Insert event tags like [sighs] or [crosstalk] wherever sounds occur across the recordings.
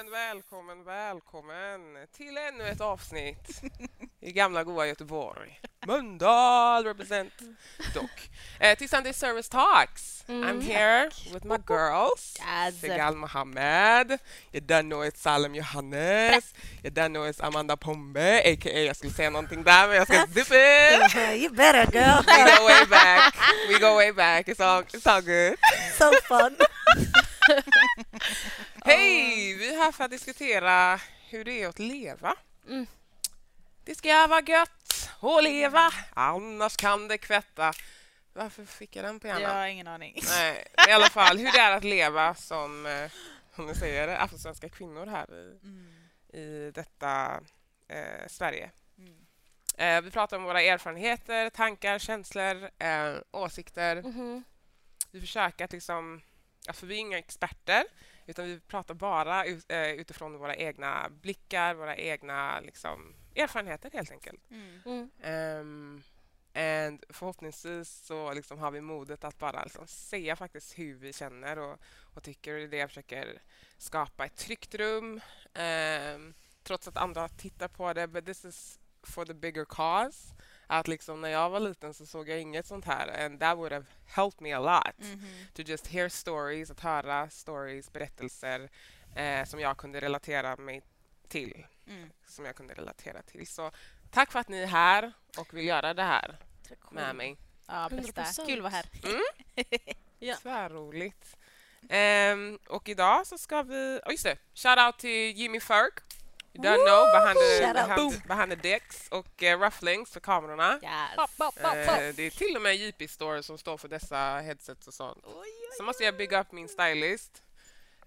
Välkommen, välkommen, välkommen till ännu ett avsnitt i gamla goa Göteborg. Mölndal represent dock. Eh, till Sunday Service Talks. I'm Mm. here with my girls. Yes. Segal Mohammed. You done know it's Salem Johannes. You done know it's Amanda Pombe, a.k.a. Jag skulle säga någonting där, men jag ska zip it. [laughs] you better girl. We go way back. We go way back. It's all, it's all good. so fun. [laughs] [laughs] Hej! Vi är här för att diskutera hur det är att leva. Mm. Det ska vara gött att leva, annars kan det kvätta. Varför fick jag den på hjärnan? Jag har ingen aning. Nej, i alla fall hur det är att [laughs] leva som, eh, om ni säger det, afrosvenska kvinnor här i, Mm. i detta eh, Sverige. Mm. Eh, vi pratar om våra erfarenheter, tankar, känslor, eh, åsikter. Mhm. Vi försöker att liksom, för vi är inga experter, utan vi pratar bara ut, eh, utifrån våra egna blickar, våra egna liksom, erfarenheter helt enkelt. Mm. Mm. Um, and förhoppningsvis så liksom har vi modet att bara liksom säga faktiskt hur vi känner och, och tycker. Och det är det jag försöker skapa ett tryggt rum ehm, trots att andra tittar på det. But this is for the bigger cause. Att liksom när jag var liten så såg jag inget sånt här and that would have helped me a lot. Mhm. To just hear stories, att höra stories, berättelser eh, som jag kunde relatera mig till Mm. som jag kunde relatera till. Så tack för att ni är här och vill göra det här med mig. Ja, bästa. 100%. Kul att vara här. [laughs] Ja. Tvärroligt. Ehm, och idag så ska vi... Oh, just det! Shout out till Jimmy Ferg. You don't know, behind the, behind, behind the decks och uh, rufflings för kamerorna. Yes. Pop, pop, pop, pop. det är till och med JP Store som står för dessa headsets och sånt. Oj, oj, Så måste jag bygga upp min stylist.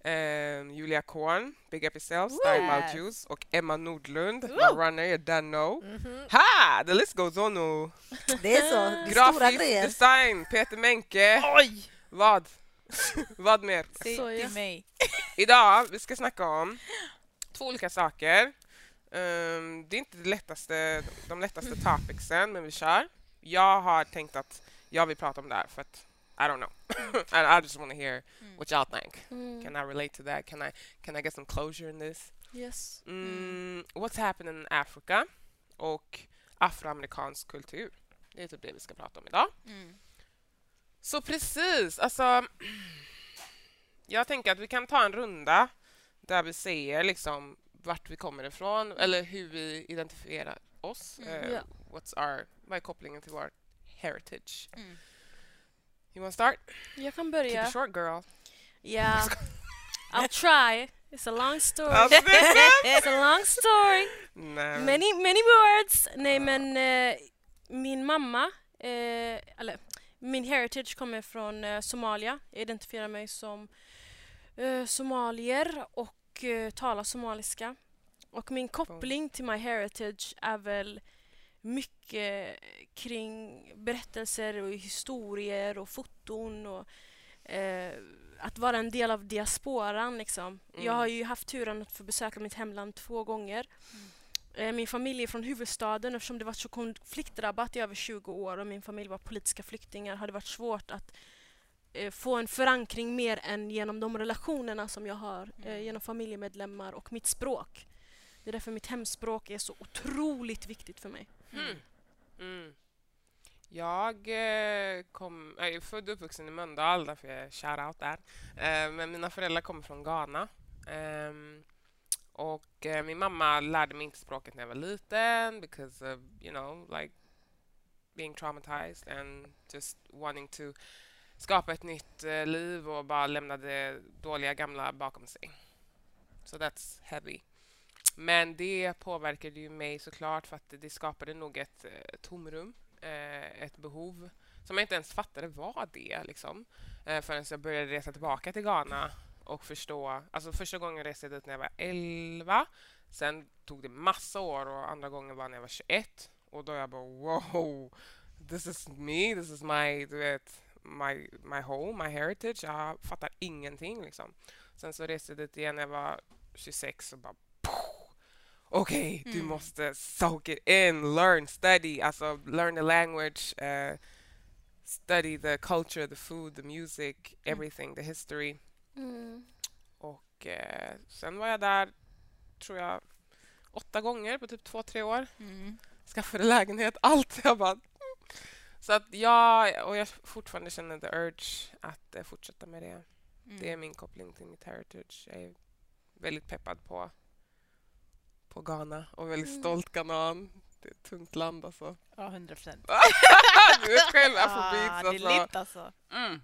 Ehm, Julia Korn, Big Up Yourself, Style Juice och Emma Nordlund, my Woo. runner, you don't know. Mhm. Ha! The list goes on nu. Det är så. Det är stora Grafisk grejer. design, Peter Menke. Oj! Vad? [laughs] Vad mer? Säg Så, ja. till mig. Idag vi ska snacka om två olika saker. Ehm, det är inte det lättaste, de lättaste topicsen, men vi kör. Jag har tänkt att jag vill prata om det här för att I don't know. [laughs] I, I just want to hear Mm. what y'all think. Mm. Can I relate to that? Can I, can I get some closure in this? Yes. Mm, what's happening in Africa och afroamerikansk kultur. Det är typ det vi ska prata om idag. Mm. Så precis, alltså... [clears throat] Jag tänker att vi kan ta en runda där vi säger liksom vart vi kommer ifrån eller hur vi identifierar oss. Mm. Ja. what's our, vad är kopplingen till vår heritage? Mm. You wanna start? Jag kan Keep börja. it short girl. Ja. [laughs] I'll try. It's a long story. Det är [laughs] It's a long story. Nej. Many, many words. Nej, men eh, min mamma, eh, eller min heritage kommer från eh, Somalia. Jag identifierar mig som eh, somalier och eh, talar somaliska. Och min koppling till my heritage är väl mycket kring berättelser och historier och foton och eh, att vara en del av diasporan. Liksom. Mm. Jag har ju haft turen att få besöka mitt hemland två gånger. Eh, Min familj är från huvudstaden eftersom det varit så konfliktdrabbat i över 20 år och min familj var politiska flyktingar har det varit svårt att eh, få en förankring mer än genom de relationerna som jag har eh, Mm. genom familjemedlemmar och mitt språk. Det är därför mitt hemspråk är så otroligt viktigt för mig. Mm. Mm. Jag eh, kom, jag är född och uppvuxen i Mölndal, därför jag är shout-out där. Eh, men mina föräldrar kommer från Ghana. Ehm, och eh, min mamma lärde mig inte språket när jag var liten because of, you know, like being traumatized and just wanting to skapa ett nytt eh, liv och bara lämna det dåliga gamla bakom sig. So that's heavy. Men det påverkade ju mig såklart för att det skapade nog ett eh, tomrum, eh, ett behov som jag inte ens fattade var det liksom. Förrän jag började resa tillbaka till Ghana och förstå. Alltså första gången reste jag dit när jag var 11. Sen tog det massa år och andra gången var när jag var 21. Och då jag bara wow, this is me, this is my, du vet, my, my home, my heritage. Jag fattar ingenting liksom. Sen så reste jag dit igen när jag var 26 och bara okej, du Mm. måste soak it in, learn, study, alltså learn the language, eh, study the culture, the food, the music, everything, the history. Mm. Och eh, sen var jag där, tror jag, åtta gånger på typ två, tre år. Mm. Skaffade lägenhet, allt. Jag bara... Så att jag, och jag fortfarande känner the urge att eh, fortsätta med det. Mm. Det är min koppling till mitt heritage. Jag är väldigt peppad på, på Ghana och väldigt Mm. stolt ghanan. Det är ett tungt land alltså. Ja, hundra procent. [laughs] du vet själv, afrobeats Ah, det alltså. är lite alltså. Mm.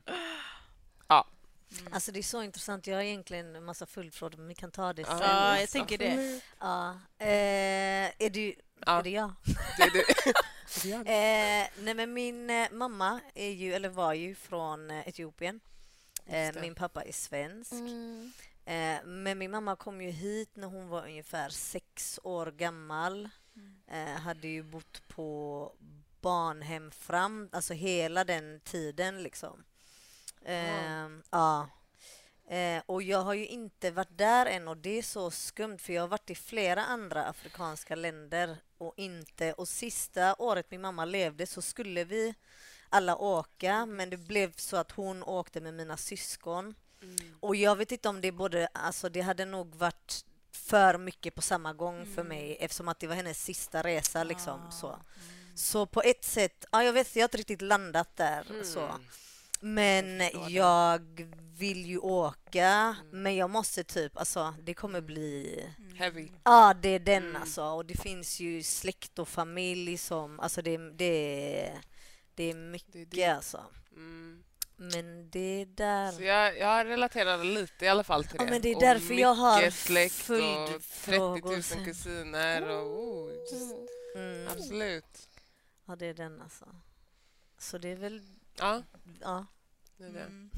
Mm. Alltså det är så intressant. Jag har egentligen en massa följdfrågor men vi kan ta det sen. Ja, jag tänker det. Ja. Eh, är, du, Ja, är det jag? det är det. [laughs] [laughs] Eh, nej men min eh, mamma är ju, eller var ju från eh, Etiopien. Eh, min pappa är svensk. Mm. Eh, men min mamma kom ju hit när hon var ungefär sex år gammal. Eh, hade ju bott på barnhem fram, alltså hela den tiden liksom. Eh, ja. Eh, och jag har ju inte varit där än och det är så skumt för jag har varit i flera andra afrikanska länder och inte och sista året min mamma levde så skulle vi alla åka men det blev så att hon åkte med mina syskon Mm. och jag vet inte om det både, alltså det hade nog varit för mycket på samma gång för Mm. mig eftersom att det var hennes sista resa liksom Ah. så. Mm. Så på ett sätt, ja jag vet jag har inte riktigt landat där Mm. så. Men Jag vill ju åka, Mm. men jag måste typ, alltså det kommer bli... Mm. Heavy. Ja, det är den Mm. alltså. Och det finns ju släkt och familj som, alltså det, det, det är mycket Det det. alltså. Mm. Men det är där... Så jag, jag relaterar lite i alla fall till Ja, det. men det är därför jag har släkt och 30 följdfrågor 000 sen. kusiner och oh, just, Mm. absolut. Ja, det är den alltså. Så det är väl, Ja, ja. det är det. Mm.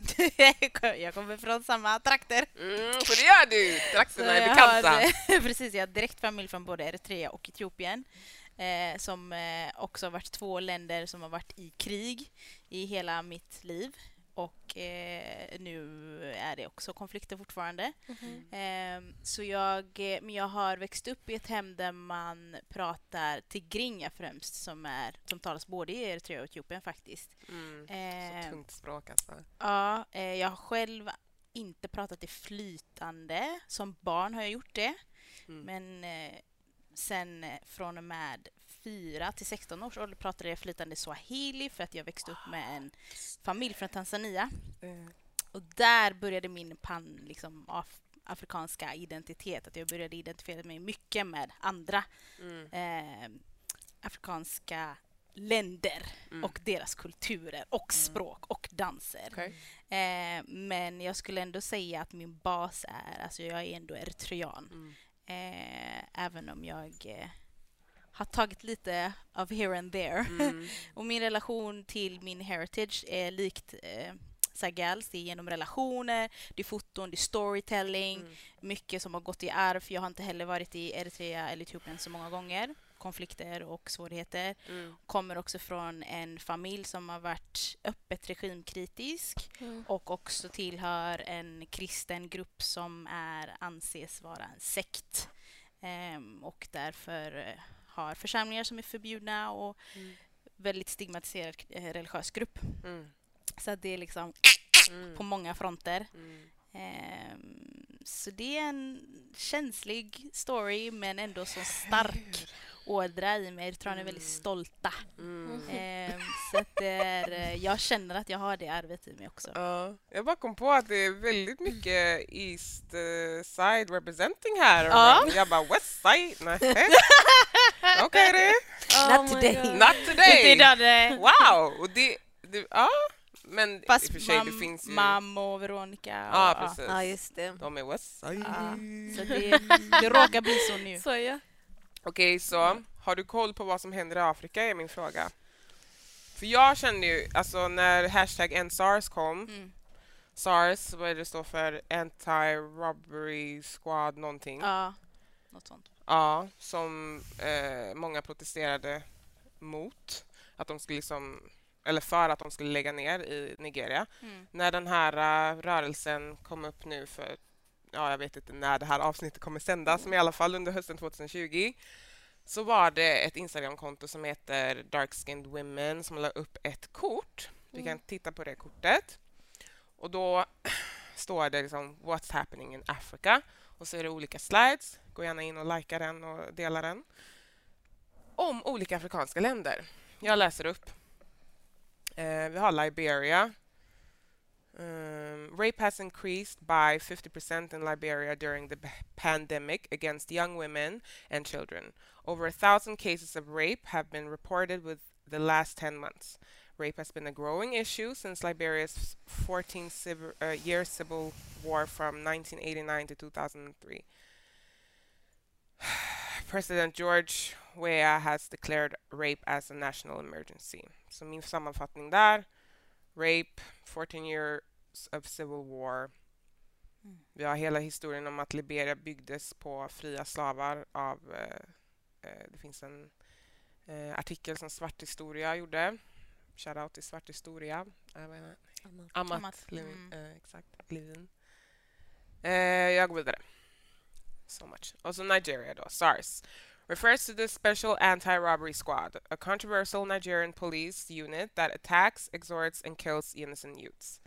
[laughs] jag kommer från samma trakter. Mm, för det gör du! Trakterna är bekanta. har, [laughs] precis, jag har direkt familj från både Eritrea och Etiopien. Eh, som eh, också har varit två länder som har varit i krig i hela mitt liv. Och eh, nu är det också konflikter fortfarande. Mhm. Eh, så jag, eh, men jag har växt upp i ett hem där man pratar tigrinja främst som, är, som talas både i Eritrea och Etiopien faktiskt. Mm. Eh, Så tungt språk alltså. Ja, eh, jag har själv inte pratat det flytande. Som barn har jag gjort det. Mm. Men eh, sen från och med 4 till 16 års ålder pratade jag flytande swahili för att jag växte upp med en familj från Tanzania. Eh, Och där började min pan, liksom, af, afrikanska identitet. Att jag började identifiera mig mycket med andra Mm. eh, afrikanska länder Mm. och deras kulturer och språk och danser. Okej. Eh, men jag skulle ändå säga att min bas är, alltså jag är ändå eritrean. Mm. Eh, även om jag eh, har tagit lite av here and there. Mm. [laughs] Och min relation till min heritage är likt eh, Sagals. Det är genom relationer, det är foton, det är storytelling. Mm. Mycket som har gått i arv. Jag har inte heller varit i Eritrea eller Etiopien så många gånger. Konflikter och svårigheter. Mm. Kommer också från en familj som har varit öppet regimkritisk Mm. och också tillhör en kristen grupp som är, anses vara en sekt. Ehm, och därför eh, har församlingar som är förbjudna och Mm. väldigt stigmatiserad eh, religiös grupp. Mm. Så det är liksom Mm. på många fronter. Ehm, så det är en känslig story men ändå så stark ådra i mig. Eritreaner är väldigt Mm. stolta. Mm. Ehm, så att det är, eh, jag känner att jag har det arvet i mig också. Ja, jag bara kom på att det är väldigt mycket East eh, Side representing här. Ja. Jag bara West Side? Nej. [laughs] Okej det. Oh Not today. God. Not today! Inte idag. Wow! Och det, det, ja, men i och Fast för sig det mam, finns ju... mam och Veronica. Och, Ja, precis. Ja, just det. De är West Side. Ja, så det, det råkar bli så nu. Så ja. Okej, så har du koll på vad som händer i Afrika är min fråga. För jag kände ju, alltså när hashtag NSARS kom, Mm. SARS, vad är det står för? Anti-Robbery Squad någonting. Ja, något sånt. Ja, som eh, många protesterade mot. Att de skulle liksom, eller för att de skulle lägga ner i Nigeria. Mm. När den här eh, rörelsen kom upp nu för, ja jag vet inte när det här avsnittet kommer sändas, men i alla fall under hösten 2020 så var det ett Instagramkonto som heter Dark Skinned Women som la upp ett kort. Vi kan Mm. titta på det kortet. Och då [clears throat] står det liksom What's happening in Africa och så är det olika slides. Gå gärna in och likea den och dela den. Om olika afrikanska länder. Jag läser upp. Eh, vi har Liberia. Um, rape has increased by 50% in Liberia during the pandemic against young women and children. Over a thousand cases of rape have been reported with the last 10 months. Rape has been a growing issue since Liberia's 14 uh, year civil war from 1989 to 2003. [sighs] President George Weah has declared rape as a national emergency. Så min sammanfattning där. Rape, 14 years of civil war. Mm. Vi har hela historien om att Liberia byggdes på fria slavar av... Eh, eh, det finns en eh, artikel som Svart Historia gjorde. Shoutout till Svart Historia. Äh, Amat. Amat, Amat. Levin. Mm. exakt, Levin. jag går vidare. So much. Also Nigeria då, SARS. refers to the Special Anti-Robbery Squad, a controversial Nigerian police unit that attacks, extorts, and kills innocent youths.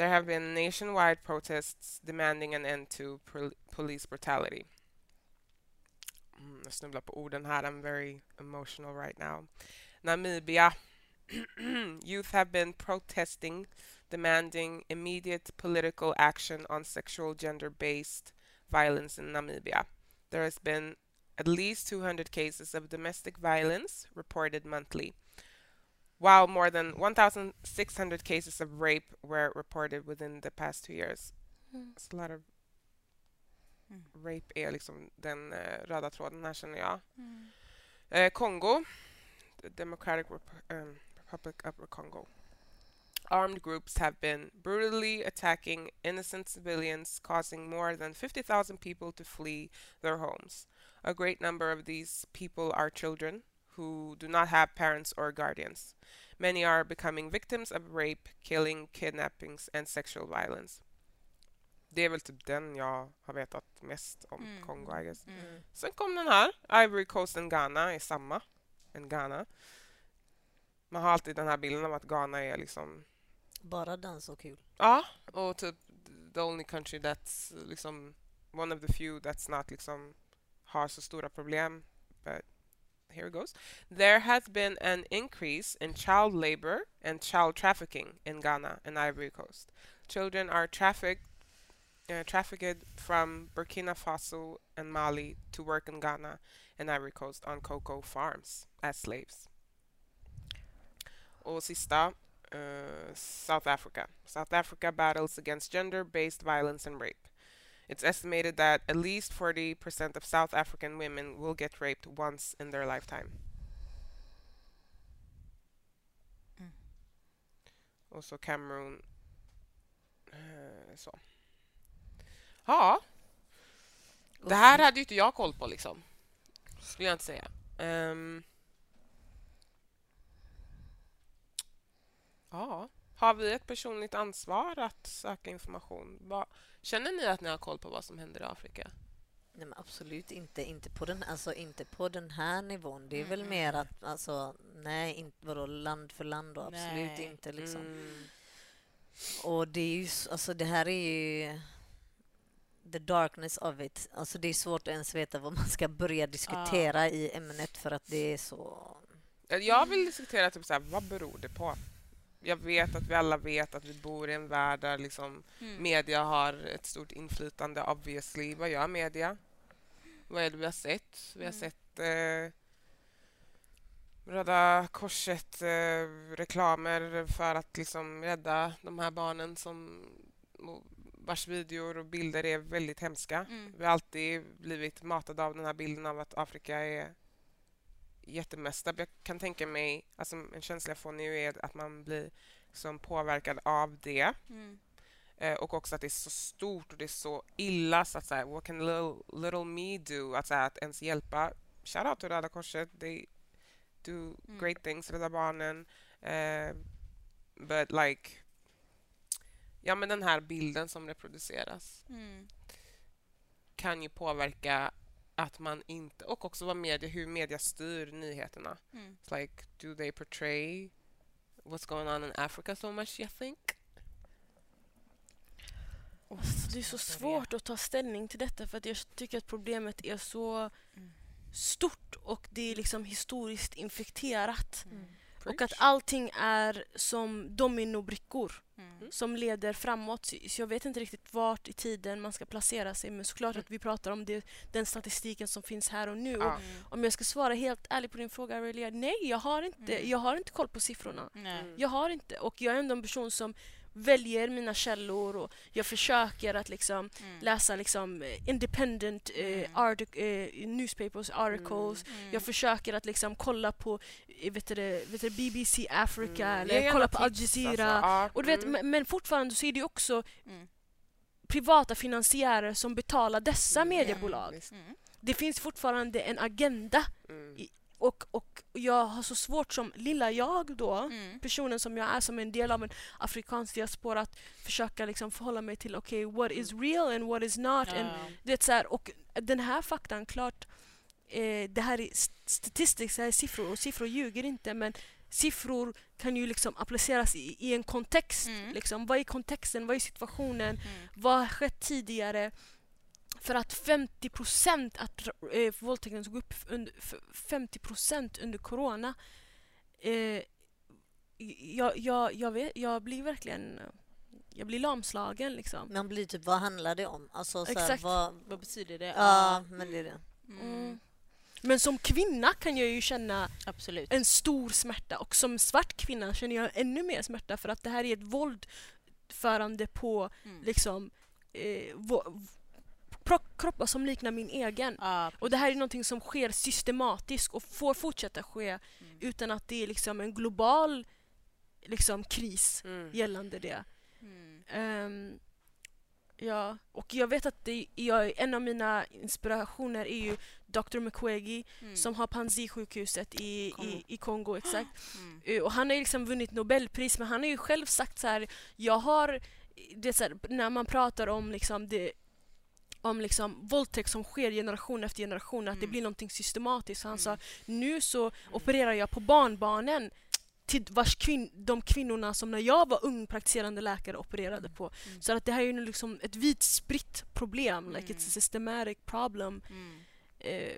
There have been nationwide protests demanding an end to police brutality. Mm, jag snubblar på orden här. I'm very emotional right now. Namibia. [clears throat] Youth have been protesting, demanding immediate political action on sexual gender-based violence in Namibia. There has been at least 200 cases of domestic violence reported monthly, while more than 1,600 cases of rape were reported within the past two years. Mm. a lot of mm. rape är liksom den uh, röda tråden här känner jag. Mm. Uh, Kongo, the Democratic Rep um, Republic of Congo. Armed groups have been brutally attacking innocent civilians, causing more than 50,000 people to flee their homes. A great number of these people are children who do not have parents or guardians. Many are becoming victims of rape, killing, kidnappings and sexual violence. Det är väl typ den jag har vetat mest om mm. Kongo, I guess. Mm. Sen kom den här. Ivory Coast och Ghana är samma. En Ghana. Man har alltid den här bilden av att Ghana är liksom... Bara dans och kul. Ja, och typ the only country that's liksom... One of the few that's not liksom har så stora problem. But here it goes. There has been an increase in child labor and child trafficking in Ghana and Ivory Coast. Children are trafficked uh, trafficked from Burkina Faso and Mali to work in Ghana and Ivory Coast on cocoa farms as slaves. Och sista, uh, South Africa. South Africa battles against gender-based violence and rape. It's estimated that at least 40% of South African women will get raped once in their lifetime. Mm. Så Cameroon. Uh, så. Ja. Det här hade ju inte jag koll på liksom. Skulle jag inte säga. Um, ja. Har vi ett personligt ansvar att söka information? Känner ni att ni har koll på vad som händer i Afrika? Nej, absolut inte. Inte på, den, alltså, inte på den här nivån. Det är mm. väl mer att... Alltså, nej, inte, vadå, land för land då? Absolut nej. inte. Liksom. Mm. Och det är ju... Alltså, det här är ju... The darkness of it. Alltså, det är svårt att ens veta vad man ska börja diskutera ah. i ämnet för att det är så... Jag vill diskutera typ så här, vad beror det på? Jag vet att vi alla vet att vi bor i en värld där liksom mm. media har ett stort inflytande, obviously. Vad gör media? Vad är det vi har sett? Vi har mm. sett eh, Röda Korset-reklamer eh, för att liksom rädda de här barnen som vars videor och bilder är väldigt hemska. Mm. Vi har alltid blivit matade av den här bilden av att Afrika är jättemesta. Jag kan tänka mig, alltså en känsla jag får nu är att man blir som påverkad av det. Mm. Eh, och också att det är så stort och det är så illa så att säga, what can little, little me do? Att, säga, att ens hjälpa. Shout out till Röda Korset. They do mm. great things, Rädda Barnen. Eh, but like Ja, men den här bilden som reproduceras mm. kan ju påverka att man inte... Och också vad media, hur media styr nyheterna. Mm. It's like, do they portray what's going on in Africa so much, you think? Det är så svårt att ta ställning till detta för att jag tycker att problemet är så Mm. stort och det är liksom historiskt infekterat. Mm. Och att allting är som dominobrickor Mm. som leder framåt. Så jag vet inte riktigt vart i tiden man ska placera sig men såklart att vi pratar om det, den statistiken som finns här och nu. Och. Mm. om jag ska svara helt ärligt på din fråga Aurelia, nej jag har inte, Mm. jag har inte koll på siffrorna. Nej. Mm. Jag har inte och jag är ändå en person som väljer mina källor och jag försöker att liksom Mm. läsa liksom eh, independent eh, Mm. artic- eh, newspapers, articles. Mm. Jag försöker att liksom kolla på eh, vet du, vet du, BBC Africa Mm. Eller kolla på Al tips, Jazeera. alltså. Och du vet, mm. men, men fortfarande så är det också Mm. privata finansiärer som betalar dessa Mm. mediebolag. Mm. Det finns fortfarande en agenda Mm. I- och, och jag har så svårt som lilla jag då, Mm. personen som jag är som en del av en afrikansk diaspora att försöka liksom förhålla mig till okej, what is real and what is not. And, Ja. du vet, så här, och den här faktan, klart, eh, det här är st- statistics, det här är siffror och siffror ljuger inte men siffror kan ju liksom appliceras i, i en kontext. Mm. Liksom. Vad är kontexten? Vad är situationen? Mm. Vad har skett tidigare? För att 50 procent att eh, våldtäkten tog upp under, f- 50 procent under corona. Eh, jag, jag, jag, vet, jag blir verkligen jag blir lamslagen liksom. Man blir typ, vad handlar det om? Alltså, så här, Exakt. vad, Vad betyder det? ja, men det är det. Mm. Mm. Men som kvinna kan jag ju känna Absolut. en stor smärta och som svart kvinna känner jag ännu mer smärta för att det här är ett våldförande på Mm. liksom eh, kroppar som liknar min egen. Ja, Och det här är någonting som sker systematiskt och får fortsätta ske Mm. utan att det är liksom en global liksom, kris Mm. gällande det. Mm. Ehm, ja, och jag vet att det, jag, en av mina inspirationer är ju Dr. Mukwege Mm. som har Panzi-sjukhuset i, Kongo. i, i Kongo. Exakt. [gasps] Mm. Eh, Och han har liksom vunnit Nobelpris men han har ju själv sagt så här, jag har, det så här, när man pratar om liksom det om liksom våldtäkt som sker generation efter generation, att det Mm. blir någonting systematiskt. Så han Mm. sa, nu så opererar jag på barnbarnen till vars kvin- de kvinnorna som när jag var ung praktiserande läkare opererade på. Mm. Så att det här är ju liksom ett vitt spritt problem, like Mm. it's a systematic problem. Mm. Eh,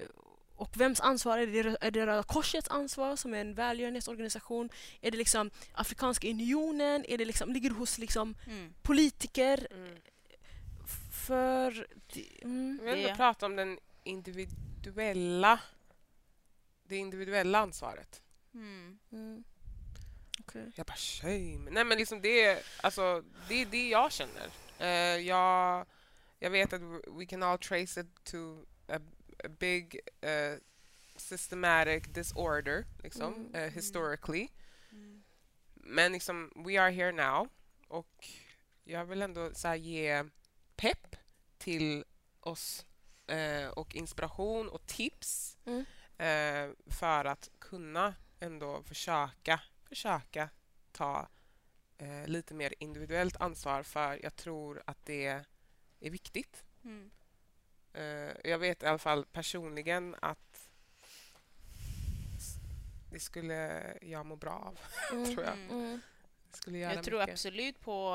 och vems ansvar är det? Är det Röda Korsets ansvar som är en välgörenhetsorganisation? Är det liksom Afrikanska unionen? Är det liksom, ligger det hos liksom Mm. politiker? För... det- Mm. Vi Det- ändå prata om den individuella det individuella ansvaret. Mm. Mm. Okej. Jag bara shame. Nej men liksom det är, alltså, det, är det jag känner. Eh, jag, jag vet att we can all trace it to a, a big eh, systematic disorder liksom, Mm. eh, historically. Mm. Men liksom, we are here now och jag vill ändå så här, ge pepp till oss eh, och inspiration och tips Mm. eh, för att kunna ändå försöka, försöka ta eh, lite mer individuellt ansvar för jag tror att det är viktigt. Mm. Eh, jag vet i alla fall personligen att det skulle jag må bra av, Mm. [laughs] tror jag. Mm. Skulle göra Jag tror mycket. absolut på...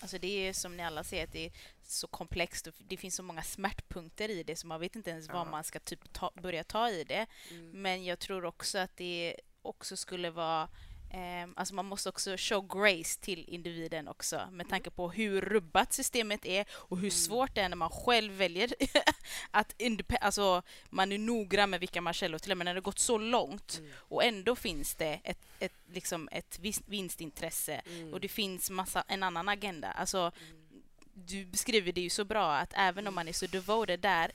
Alltså det är som ni alla ser, att det är så komplext och det finns så många smärtpunkter i det så man vet inte ens Ja. var man ska typ ta, börja ta i det. Mm. Men jag tror också att det också skulle vara... ehm, alltså man måste också show grace till individen också med tanke på hur rubbat systemet är och hur Mm. svårt det är när man själv väljer [laughs] att alltså, man är noggrann med vilka man källor till och med när det gått så långt Mm. och ändå finns det ett, ett, liksom ett vinstintresse Mm. och det finns massa, en annan agenda. Alltså, Mm. du beskriver det ju så bra att även om man är så devoted där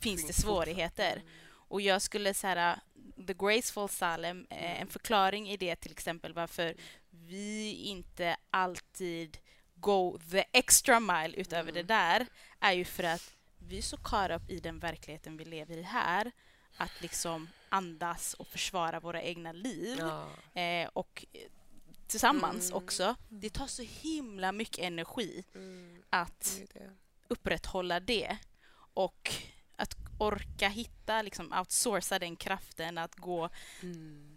finns det svårigheter. Mm. Och jag skulle säga The Graceful Salem, eh, Mm. en förklaring i det till exempel varför vi inte alltid go the extra mile utöver Mm. det där är ju för att vi är så caught up i den verkligheten vi lever i här att liksom andas och försvara våra egna liv Ja. eh, och eh, tillsammans Mm. också. Det tar så himla mycket energi Mm. att Det det. upprätthålla det och orka hitta, liksom outsourca den kraften att gå Mm.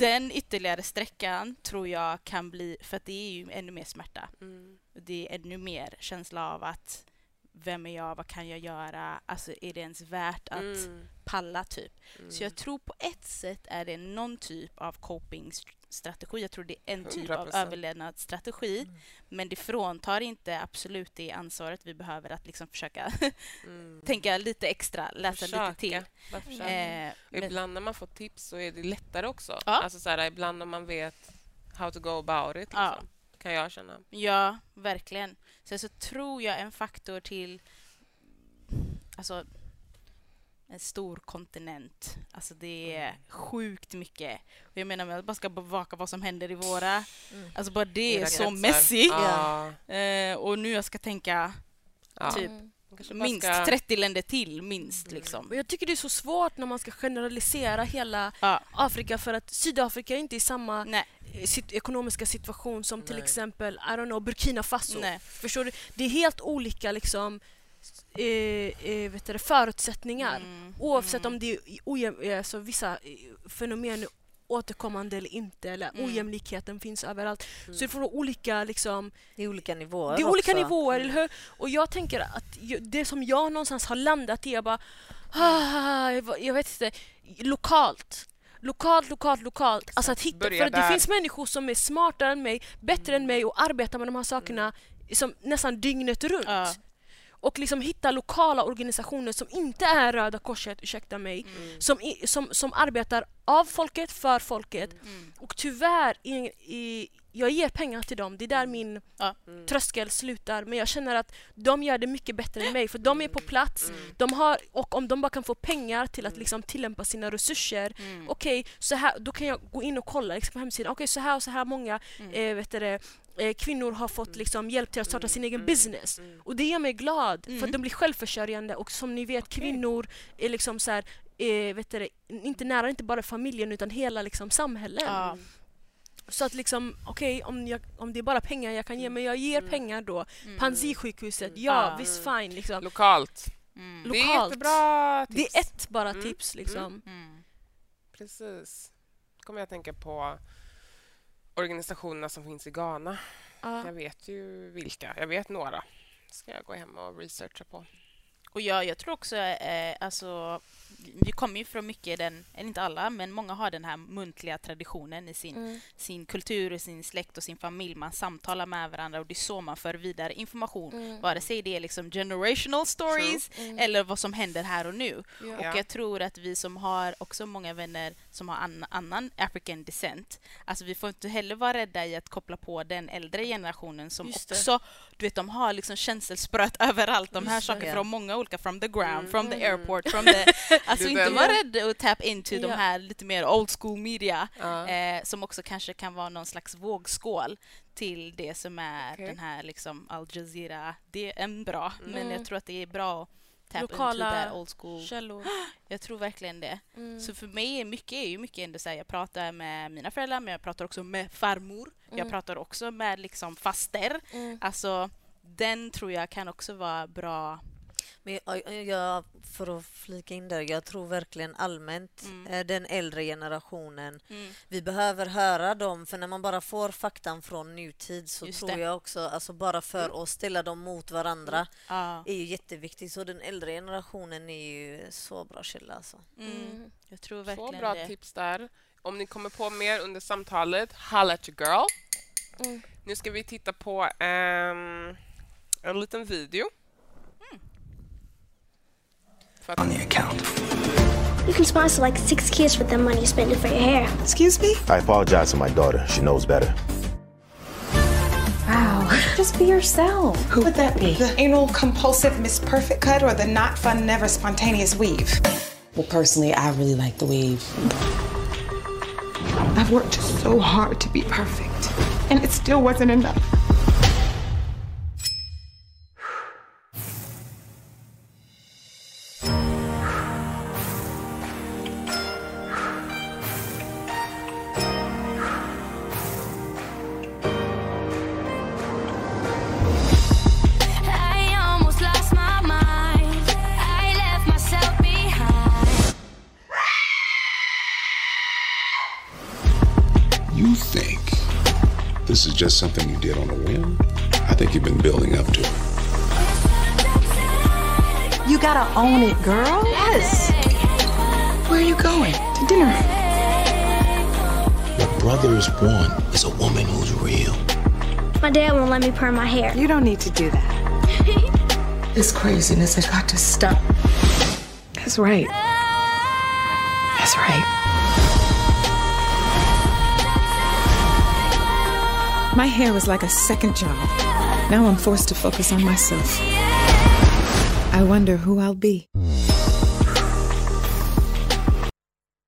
Den ytterligare sträckan tror jag kan bli, för att det är ju ännu mer smärta. Mm. det är ännu mer känsla av att vem är jag, vad kan jag göra, alltså är det ens värt att Mm. palla typ. Så Mm. jag tror på ett sätt är det någon typ av coping-strategi. Jag tror det är en typ av 100%. överlevnadsstrategi. Mm. Men det fråntar inte absolut det ansvaret vi behöver att liksom försöka [laughs] Mm. tänka lite extra, läsa lite till. Försöka. Bara försöka. Eh, men, Ibland när man får tips så är det lättare också. Ja. Alltså så här, ibland om man vet how to go about it. Liksom, Ja. Kan jag känna. ja, verkligen. Sen så tror jag en faktor till alltså en stor kontinent. Alltså det är sjukt mycket. Och jag menar jag bara ska bevaka vad som händer i våra... Mm. Alltså bara det är så messy. Ja. Eh, och nu jag ska tänka Ja. Typ. Mm. Minst ska- 30 länder till, minst Mm. liksom. Och jag tycker det är så svårt när man ska generalisera hela Ja, Afrika för att Sydafrika är inte i samma nej, eh, sit- ekonomiska situation som till Nej. exempel I don't know, Burkina Faso. nej. Förstår du? Det är helt olika liksom, eh, eh, vet du, förutsättningar. Mm, Oavsett mm. om det är oje- alltså, vissa eh, fenomen återkommande eller inte eller Mm. ojämlikheten finns överallt. Mm. Så det får olika liksom, Det är olika nivåer det är olika också. nivåer, eller hur? Och jag tänker att det som jag någonstans har landat i är bara, ah, jag vet inte, lokalt. Lokalt, lokalt, lokalt. Alltså att hitta, Börja för att det där. finns människor som är smartare än mig, bättre än mig och arbetar med de här sakerna som nästan dygnet runt. Ja. Och liksom hitta lokala organisationer som inte är Röda Korset, ursäkta mig, Mm. som, i, som, som arbetar av folket, för folket. Mm. Och tyvärr, i, i, jag ger pengar till dem, det är där min Mm. tröskel slutar. Men jag känner att de gör det mycket bättre än mig för de är på plats. Mm. De har, och om de bara kan få pengar till att liksom tillämpa sina resurser. Mm. Okej, så här, då kan jag gå in och kolla liksom, på hemsidan. Okej, så här och så här många Mm. eh, vet du det, eh, kvinnor har fått liksom, hjälp till att starta sin egen Mm. business. Mm. Och det gör mig glad för Mm. att de blir självförsörjande och som ni vet kvinnor är liksom så här, eh, vet du det, inte nära inte bara familjen utan hela liksom, samhällen. Så att liksom, okej om, jag- om det är bara pengar jag kan ge, men jag ger Mm. pengar då. Mm. Panzisjukhuset, Mm. ja Ja. visst fine liksom. Lokalt. Mm. Det är Lokalt. jättebra Det tips. är ett bara Mm. tips liksom. Mm. Precis. Då kommer jag att tänka på organisationerna som finns i Ghana. Ja. Jag vet ju vilka. Jag vet några. ska jag gå hem och researcha på. Och jag, jag tror också, eh, alltså, vi kommer ju från mycket den, eller inte alla, men många har den här muntliga traditionen i sin, Mm. sin kultur, och sin släkt och sin familj. Man samtalar med varandra och det är så man för vidare information. Mm. Vare sig det är liksom generational stories Mm. eller vad som händer här och nu. Ja. Och jag tror att vi som har också många vänner som har an, annan African descent, alltså vi får inte heller vara rädda i att koppla på den äldre generationen som Just det. också, du vet de har liksom känselspröt [laughs] överallt, de här Just det. sakerna från många olika, from the ground, Mm. from the Mm. airport, from the... [laughs] Alltså inte vara rädd att tap into de här lite mer old school media eh, som också kanske kan vara någon slags vågskål till det som är Okej. den här liksom Al Jazeera. Det är en bra, men Mm. jag tror att det är bra att tap Lokala into that old school. Källor. [gasps] Jag tror verkligen det. Mm. Så för mig är mycket, är ju mycket ändå så här, jag pratar med mina föräldrar, men jag pratar också med farmor. Jag Mm. pratar också med liksom faster. Mm. Alltså, den tror jag kan också vara bra. Men jag, jag, för att flika in där, jag tror verkligen allmänt Mm. eh, den äldre generationen, Mm. vi behöver höra dem för när man bara får faktan från nutid så Just tror det. jag också, alltså bara för att ställa dem mot varandra Ja. är ju jätteviktigt. Så den äldre generationen är ju så bra källa alltså. Mm. Mm. Jag tror Så verkligen bra det. tips där. Om ni kommer på mer under samtalet, holla at your girl. Mm. Nu ska vi titta på ehm, en liten video. För att, on the account. You can sponsor like six kids with the money you spend for your hair. Excuse me? I apologize to my daughter. She knows better. Wow. [laughs] Just be yourself. Who would that be? The anal compulsive Miss Perfect cut or the not fun, never spontaneous weave? Well, personally, I really like the weave. I've worked so hard to be perfect, and it still wasn't enough. Just something you did on a whim? I think you've been building up to it. You gotta own it, girl. Yes. Where are you going? To dinner. What brothers want is a woman who's real. My dad won't let me perm my hair. You don't need to do that. [laughs] This craziness has got to stop. That's right. That's right. My hair was like a second job. Now I'm forced to focus on myself. I wonder who I'll be.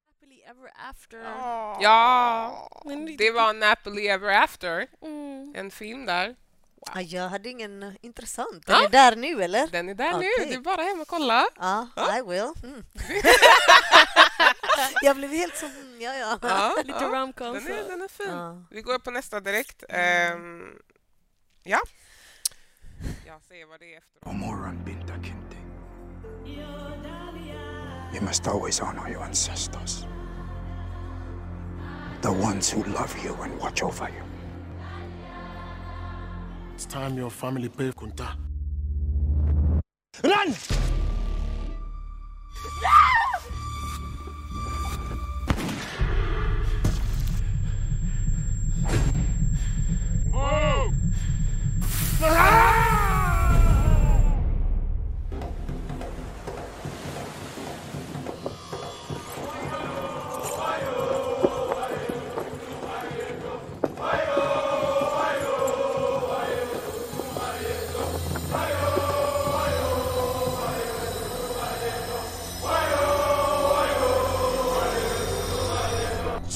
Happily ever after. Ja, Men det- det var Napoli Ever After. Mm. En film där. Ja, jag hade ingen eh, intressant. Den Ja. är där nu eller? Den är där nu. Okej. Det är bara hem och kolla. Ja, I will. Mm. [laughs] jag blev helt som, mm, ja ja. Ja, [laughs] Lite ja. romcom. Den är, den är fin. Ja. Vi går på nästa direkt. Ehm, ja. Jag säger vad det är efter. Omoran Binta Kinte. You must always honor your ancestors. The ones who love you and watch over you. It's time your family pay Kunta. Run! Ah!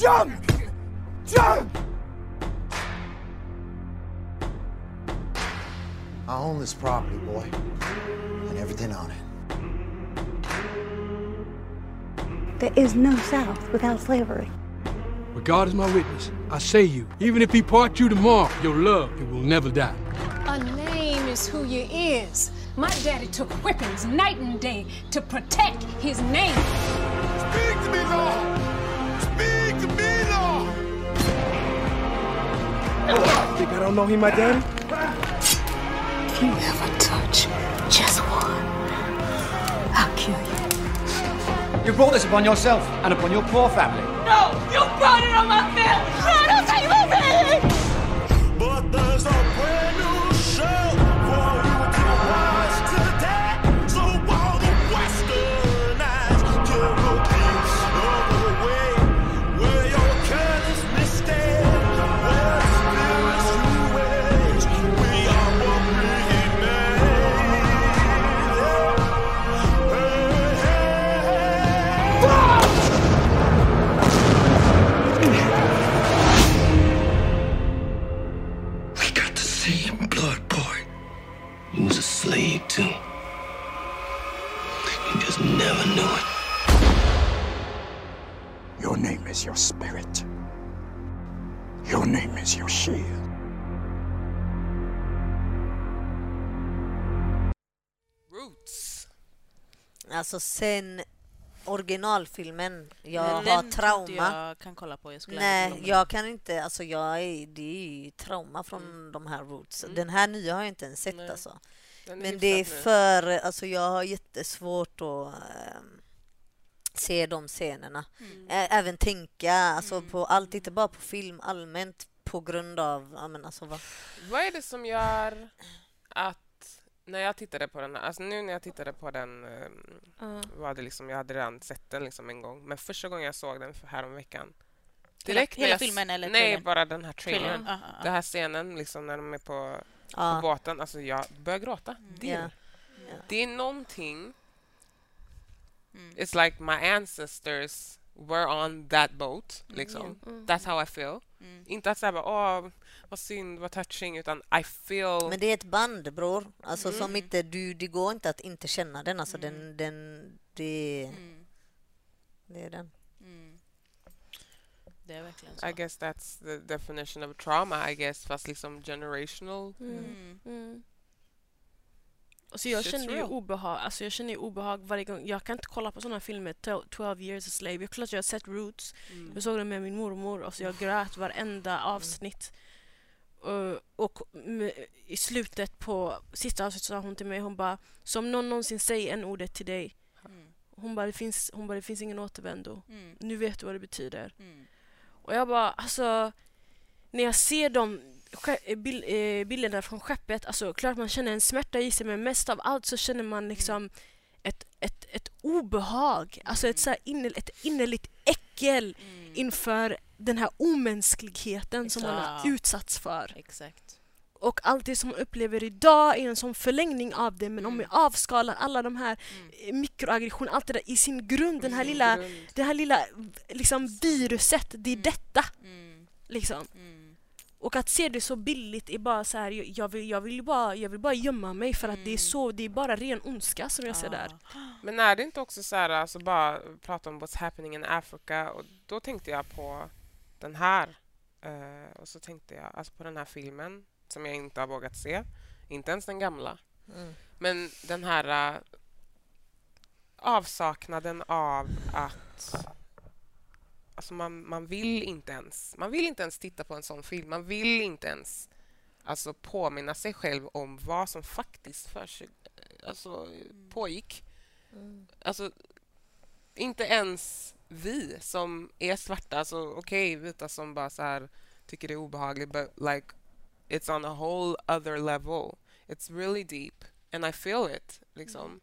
Jump! Jump! I own this property, boy, and everything on it. There is no South without slavery. But God is my witness. I say you, even if he part you tomorrow, your love, it will never die. A name is who you is. My daddy took whippings night and day to protect his name. Speak to me, Lord! Think I don't know he my daddy? If you ever touch just one, I'll kill you. You brought this upon yourself and upon your poor family. No, you brought it on my family. Spirit. Your name is your shield. Roots. Alltså sen originalfilmen, jag Men den har inte trauma. jag kan kolla på. Jag skulle Nej, jag kan inte, alltså jag är, det är ju trauma från Mm. de här roots. Den här nya har jag inte ens sett Nej. alltså. Den Men det är hyfsat nu. för, alltså jag har jättesvårt att ehm, se de scenerna. Ä- Även tänka alltså på allt, inte bara på film, allmänt på grund av, ja men alltså vad... Vad är det som gör att när jag tittade på den, alltså nu när jag tittade på den Ja. var det liksom, jag hade redan sett den liksom en gång, men första gången jag såg den för häromveckan Hela- när hela jag filmen eller Nej, trailern? bara den här trailern. Trailern, ja, ja, ja. Den här scenen liksom när de är på, på båten, alltså jag börjar gråta. Det, Ja. det är någonting Mm. It's like my ancestors were on that boat. Liksom. Mm. That's how I feel. Mm. Inte att säga åh, vad synd, vad touching, utan I feel... Men det är ett band bror, alltså Mm. som inte, du, det går inte att inte känna den, alltså den, den, det, Mm. det är den. Mm. Det är verkligen så. I guess that's the definition of trauma, I guess, fast liksom generational. Mm. Mm. Alltså jag Shit's känner ju real. obehag, alltså jag känner ju obehag varje gång. Jag kan inte kolla på sådana filmer, to- 12 years a slave. Jag klart jag har sett Roots. Mm. Jag såg den med min mormor och så jag grät varenda avsnitt. Eh, och m- i slutet på sista avsnittet sa hon till mig, hon bara som någon någonsin säger en ordet till dig. Mm. Hon bara, det finns, hon bara, det finns ingen återvändo. Mm. Nu vet du vad det betyder. Mm. Och jag bara, alltså när jag ser de eh, eh, bilderna från skeppet, alltså klart man känner en smärta i sig men mest av allt så känner man liksom ett, ett, ett obehag, alltså ett, så här inner, ett innerligt äckel inför den här omänskligheten som man har utsatts för. Exakt. Och allt det som man upplever idag är en sån förlängning av det men om vi avskalar alla de här eh, mikroaggressionerna, allt det där i sin grund, den här lilla, grund. det här lilla liksom viruset, det är detta. Mm. Liksom. Mm. Och att se det så billigt är bara så här, jag- vill, jag vill, ju bara, jag vill bara gömma mig för att det är så, det är bara ren ondska som jag ser där. Men är det inte också så här, alltså bara prata om what's happening in Africa och då tänkte jag på den här eh, och så tänkte jag alltså på den här filmen som jag inte har vågat se, inte ens den gamla. Mm. Men den här eh, avsaknaden av att alltså man, man vill inte ens man vill inte ens titta på en sån film. Man vill inte ens alltså påminna sig själv om vad som faktiskt för sig, alltså, pågick. Alltså, inte ens vi som är svarta, alltså okej, vita som bara så här tycker det är obehagligt, but like it's on a whole other level. It's really deep and I feel it, liksom.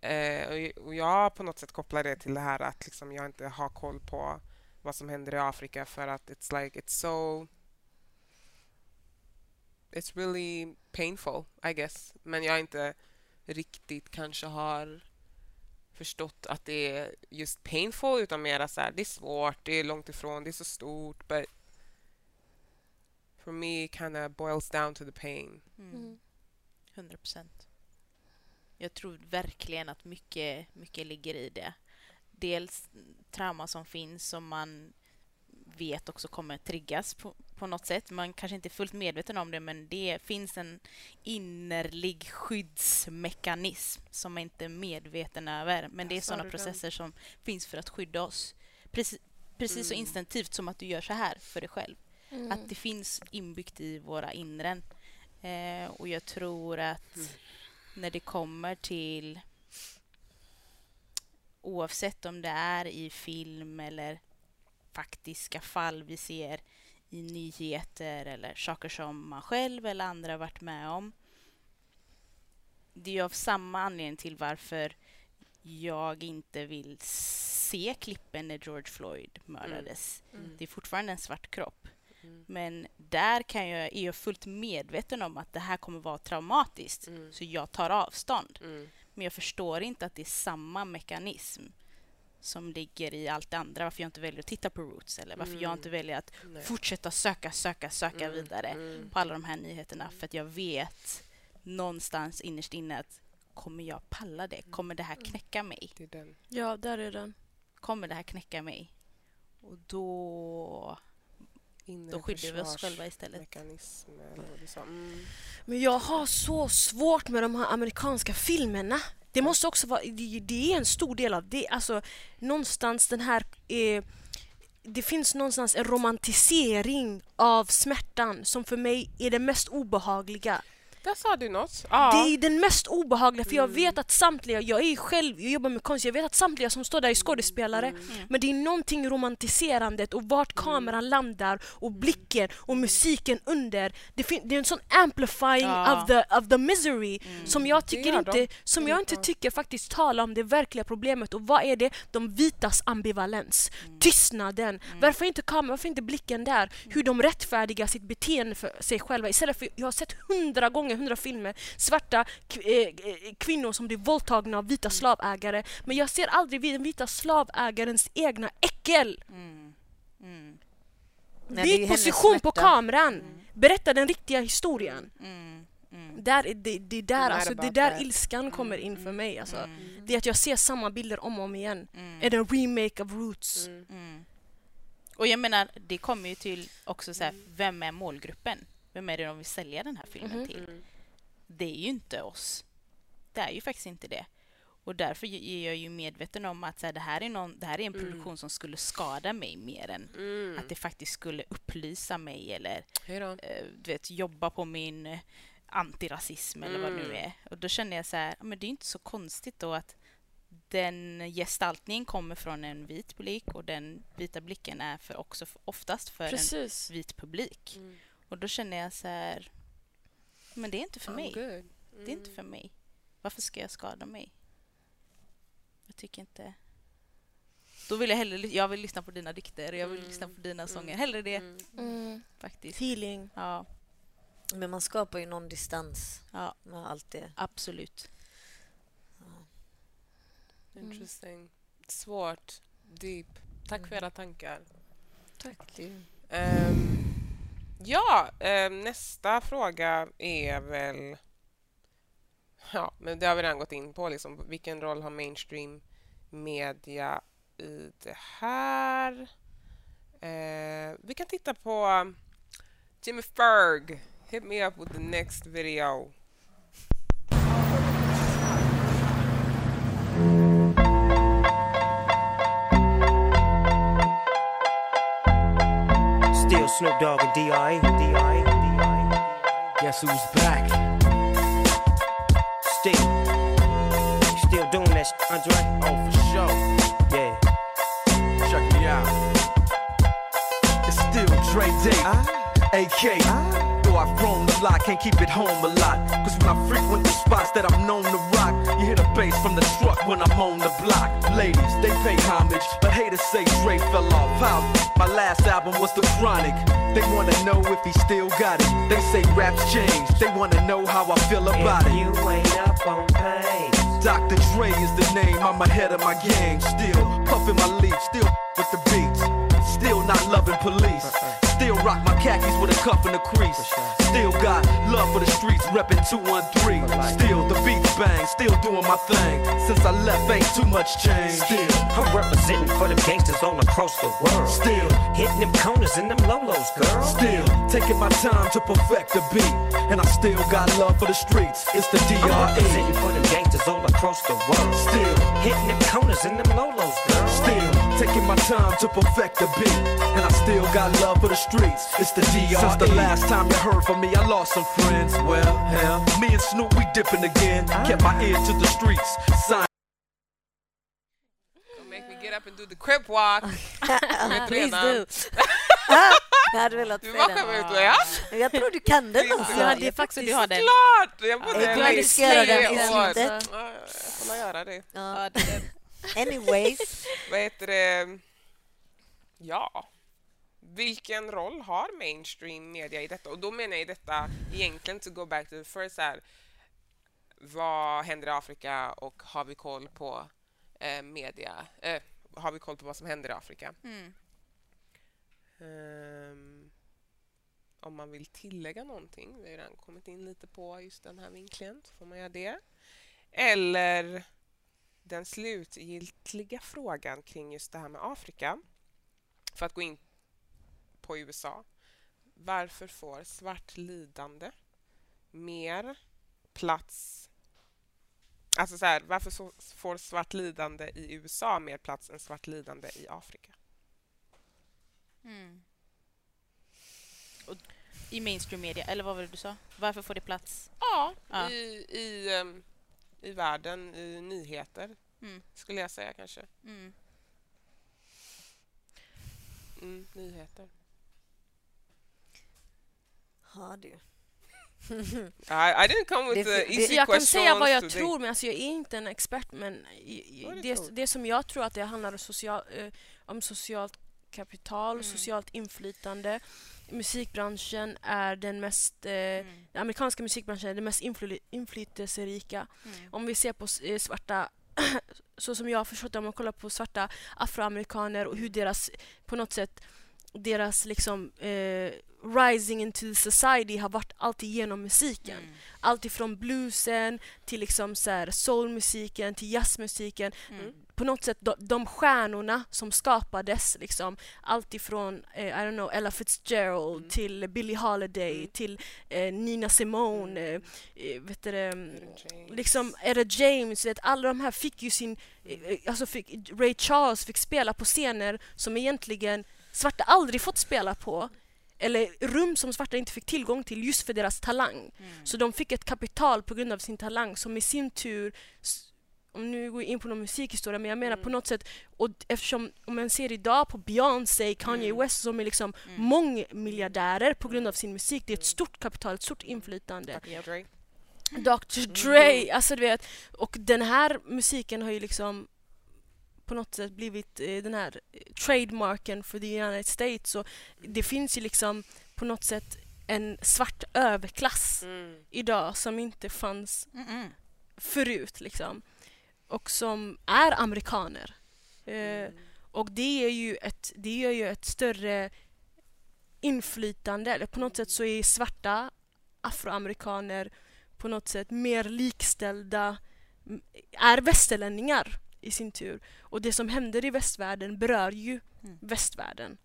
Eh, och- och jag på något sätt kopplar det till det här att liksom jag inte har koll på vad som händer i Afrika för att it's like it's so it's really painful, I guess. Men jag inte riktigt kanske har förstått att det är just painful utan mera så här, det är svårt, det är långt ifrån, det är så stort but for me it kind of boils down to the pain. Mm. 100 procent. Jag tror verkligen att mycket, mycket ligger i det. Dels trauma som finns som man vet också kommer triggas på, på något sätt. Man kanske inte är fullt medveten om det men det finns en innerlig skyddsmekanism som man inte är medveten över. Men det är sådana den. processer som finns för att skydda oss. Precis, precis så Mm. instinktivt som att du gör så här för dig själv. Mm. Att det finns inbyggt i våra inren. Eh, och jag tror att Mm. när det kommer till oavsett om det är i film eller faktiska fall vi ser i nyheter eller saker som man själv eller andra varit med om. Det är av samma anledning till varför jag inte vill se klippen när George Floyd mördades. Mm. Det är fortfarande en svart kropp. Mm. Men där kan jag, är jag fullt medveten om att det här kommer vara traumatiskt. Mm. Så jag tar avstånd. Mm. Men jag förstår inte att det är samma mekanism som ligger i allt det andra. Varför jag inte väljer att titta på Roots eller varför jag Mm. inte väljer att Nej. fortsätta söka, söka, söka Mm, vidare mm. på alla de här nyheterna. För att jag vet någonstans innerst inne att kommer jag palla det? Kommer det här knäcka mig? Det är den. Ja, där är den. Kommer det här knäcka mig? Och då, då skyddar vi oss själva istället. Mm. Men jag har så svårt med de här amerikanska filmerna. Det måste också vara, det, det är en stor del av det. Alltså någonstans den här eh, det finns någonstans en romantisering av smärtan som för mig är det mest obehagliga. Där sa du något. Ja. Det är den mest obehagliga för jag vet att samtliga, jag är själv, jag jobbar med konst, jag vet att samtliga som står där är skådespelare. Men det är någonting romantiserandet och vart kameran landar och blicken och musiken under. Det, det är en sån amplifying Ja. of, the, of the misery som jag tycker inte, de. som jag inte tycker faktiskt talar om det verkliga problemet och vad är det? De vitas ambivalens, tystnaden. Varför inte kameran, varför inte blicken där? Hur de rättfärdigar sitt beteende för sig själva istället för, jag har sett hundra gånger, hundra filmer, svarta eh, eh, kvinnor som blir våldtagna av vita slavägare men jag ser aldrig den vita slavägarens egna äckel. Mm. Mm. Nej, det är ju Byt position på smärta. kameran. Berätta den riktiga historien. Mm. Mm. Där, är det, det, är där, alltså, det där ilskan kommer in för mig. Alltså. Mm. Det är att jag ser samma bilder om och om igen. Mm. Är det en remake av Roots? Mm. Mm. Och jag menar, det kommer ju till också så här, vem är målgruppen? Vem är det de vill sälja den här filmen Mhm. till? Mm. Det är ju inte oss. Det är ju faktiskt inte det. Och därför är jag ju medveten om att så här, det, här är någon, det här är en Mm. produktion som skulle skada mig mer än Mm. att det faktiskt skulle upplysa mig eller Hej då. eh, du vet, jobba på min antirasism eller vad det nu Mm. är. Och då känner jag så här, men det är inte så konstigt då att den gestaltningen kommer från en vit publik och den vita blicken är för också för, oftast för Precis. en vit publik. Mm. Och då känner jag så här, men det är inte för Oh, mig. good. Det är inte för mig. Varför ska jag skada mig? Jag tycker inte... Då vill jag hellre jag vill lyssna på dina dikter, jag vill lyssna på dina sånger. Hellre det, Mm. faktiskt. Healing. Ja, Men man skapar ju någon distans ja, med allt det. absolut. Interesting. Svårt. Deep. Tack för era tankar. Tack. Ehm, ja, eh, nästa fråga är väl... Ja, men det har vi redan gått in på. Liksom, vilken roll har mainstream media i det här? Eh, vi kan titta på Jimmy Ferg. Hit me up with the next video. Snoop Dogg and D.I. Guess who's back? Still. Still doing that, sh- Andre? Oh, for sure. Yeah. Check me out. It's still Dre Day. AK. Though ah. I've grown a lot, can't keep it home a lot. Cause when I frequent the spots that I'm known to rock, you hear the bass from the truck when I'm on the block. Ladies, they pay homage, but haters say Dre fell off. How? My last album was The Chronic. They wanna know if he still got it. They say raps change. They wanna know how I feel about If it. you ain't up on pain. Dr. Dre is the name, I'm ahead of my game. Still puffin' my leaf, still with the beats. Still not loving police. Still rock my khakis with a cuff and a crease. Still got love for the streets, reppin' 213. Still the beats bang, still doing my thing. Since I left, ain't too much change. Still, I'm representing for them gangsters all across the world. Still. hitting them corners and them lolos, girl. still taking my time to perfect the beat. And I still got love for the streets. It's the I'm representing for them gangsters all across the world. Still. hitting them corners and them lolos, girl. Still taking my time to perfect the beat, and I still got love for the streets. It's the DRE. Since the last time you heard from me, I lost some friends. Well, hell, me and Snoop we dipping again. Kept my ear to the streets. Sign Don't make me get up and do the crip walk. Please do. Jag hade velat Du se var den. skämd ut, ja? Jag tror du kan den alltså. Ja, det är faktiskt du har den. Klart! Jag Jag LA du i ska göra tre den i år. slutet. Ja, Jag får göra det. Ja. Ja, det, Anyways. Vad heter det? Ja. Vilken roll har mainstream media i detta? Och då menar jag i detta egentligen to go back to the first här. Vad händer i Afrika och har vi koll på eh, media? Eh, har vi koll på vad som händer i Afrika? mm. Ehm, om man vill tillägga någonting, vi har redan kommit in lite på just den här vinkeln, så får man göra det. Eller den slutgiltiga frågan kring just det här med Afrika, för att gå in på USA. Varför får svart lidande mer plats Alltså så här, varför så får svart lidande i USA mer plats än svart lidande i Afrika? Mm. Och I mainstream media, eller vad var det du sa? Varför får det plats? Ja, Ja. I, i, ehm, i världen, i nyheter, Mm. skulle jag säga kanske. Mm. Mm, nyheter. Ja, du. I, I didn't come with Det- the det- easy jag kan säga vad jag today. tror, men alltså jag är inte en expert. Men det det, som jag tror att det handlar om, social, eh, om socialt kapital, Mm. socialt inflytande. Musikbranschen är den mest, eh, Mm. den amerikanska musikbranschen är den mest infly, inflytelserika. Mm. Om vi ser på eh, svarta, [clears throat] så som jag har förstått det, om man kollar på svarta afroamerikaner och hur deras, på något sätt, deras liksom eh, rising into society har varit alltid genom musiken. Mm. Allt ifrån bluesen till liksom så soulmusiken till jazzmusiken. Mm. på något sätt de, de stjärnorna som skapades, liksom, allt ifrån eh, I don't know, Ella Fitzgerald till Billie Holiday till eh, Nina Simone, eh, eh, vet du, det, liksom Etta James, vet, alla de här fick ju sin, eh, eh, alltså fick, Ray Charles fick spela på scener som egentligen svarta aldrig fått spela på eller rum som svarta inte fick tillgång till just för deras talang. Så de fick ett kapital på grund av sin talang som i sin tur om nu går jag in på någon musikhistoria men jag menar på något sätt och eftersom om man ser idag på Beyoncé, Kanye West som är liksom mångmiljardärer på grund av sin musik. Det är ett stort kapital, ett stort inflytande. Dre. Dr Dre, alltså du vet. Och den här musiken har ju liksom på något sätt blivit eh, den här eh, trademarken för the United States. Så det finns ju liksom på något sätt en svart överklass idag som inte fanns förut liksom. Och som är amerikaner. Eh, och det är ju ett, det är ju ett större inflytande. Eller på något sätt så är svarta afroamerikaner på något sätt mer likställda, är västerlänningar i sin tur. Och det som händer i västvärlden berör ju västvärlden.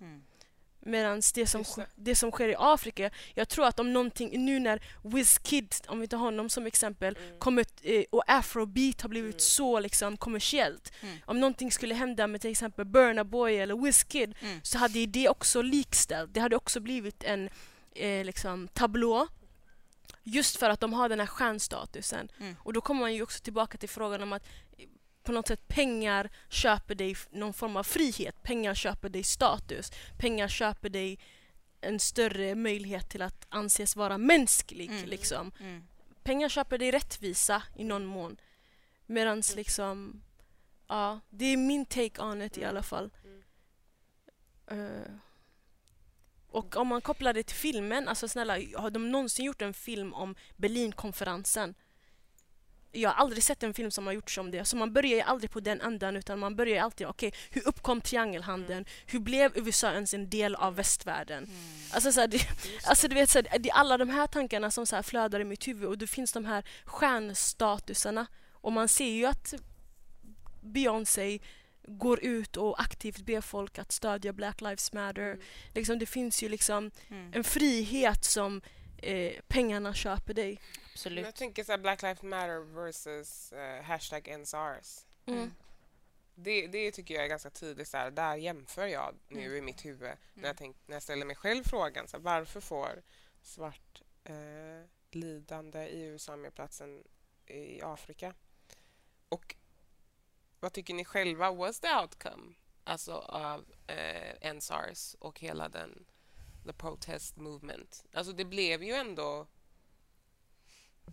Medan det som, det som sker i Afrika, jag tror att om någonting, nu när Wizkid, om vi tar honom som exempel, kommer, eh, och afrobeat har blivit så liksom kommersiellt. Om någonting skulle hända med till exempel Burna Boy eller Wizkid så hade det också likställt. Det hade också blivit en eh, liksom, tablå just för att de har den här stjärnstatusen. Mm. Och då kommer man ju också tillbaka till frågan om att på något sätt pengar köper dig någon form av frihet. Pengar köper dig status. Pengar köper dig en större möjlighet till att anses vara mänsklig. Mm. Liksom. Mm. Pengar köper dig rättvisa i någon mån. Medan liksom, ja, det är min take on it i alla fall. Eh, och om man kopplar det till filmen, alltså snälla, har de någonsin gjort en film om Berlinkonferensen? Jag har aldrig sett en film som har gjorts om det. Så man börjar ju aldrig på den ändan utan man börjar ju alltid, okej, hur uppkom triangelhandeln? Hur blev USA ens en del av västvärlden? Alltså, så här, det, alltså du vet, så här, det är alla de här tankarna som så här flödar i mitt huvud och det finns de här stjärnstatusarna och man ser ju att Beyoncé går ut och aktivt ber folk att stödja Black Lives Matter. Liksom, det finns ju liksom en frihet som eh, pengarna köper dig. Men Jag tänker så här Black Lives Matter versus eh, hashtag NSARS. Mm. Det, det tycker jag är ganska tydligt. Så här, där jämför jag nu Mm. i mitt huvud när, jag tänk, när jag ställer mig själv frågan. Så här, varför får svart eh, lidande i USA mer plats än i Afrika? Och vad tycker ni själva was the outcome alltså av eh, NSARS och hela den the protest movement? Alltså det blev ju ändå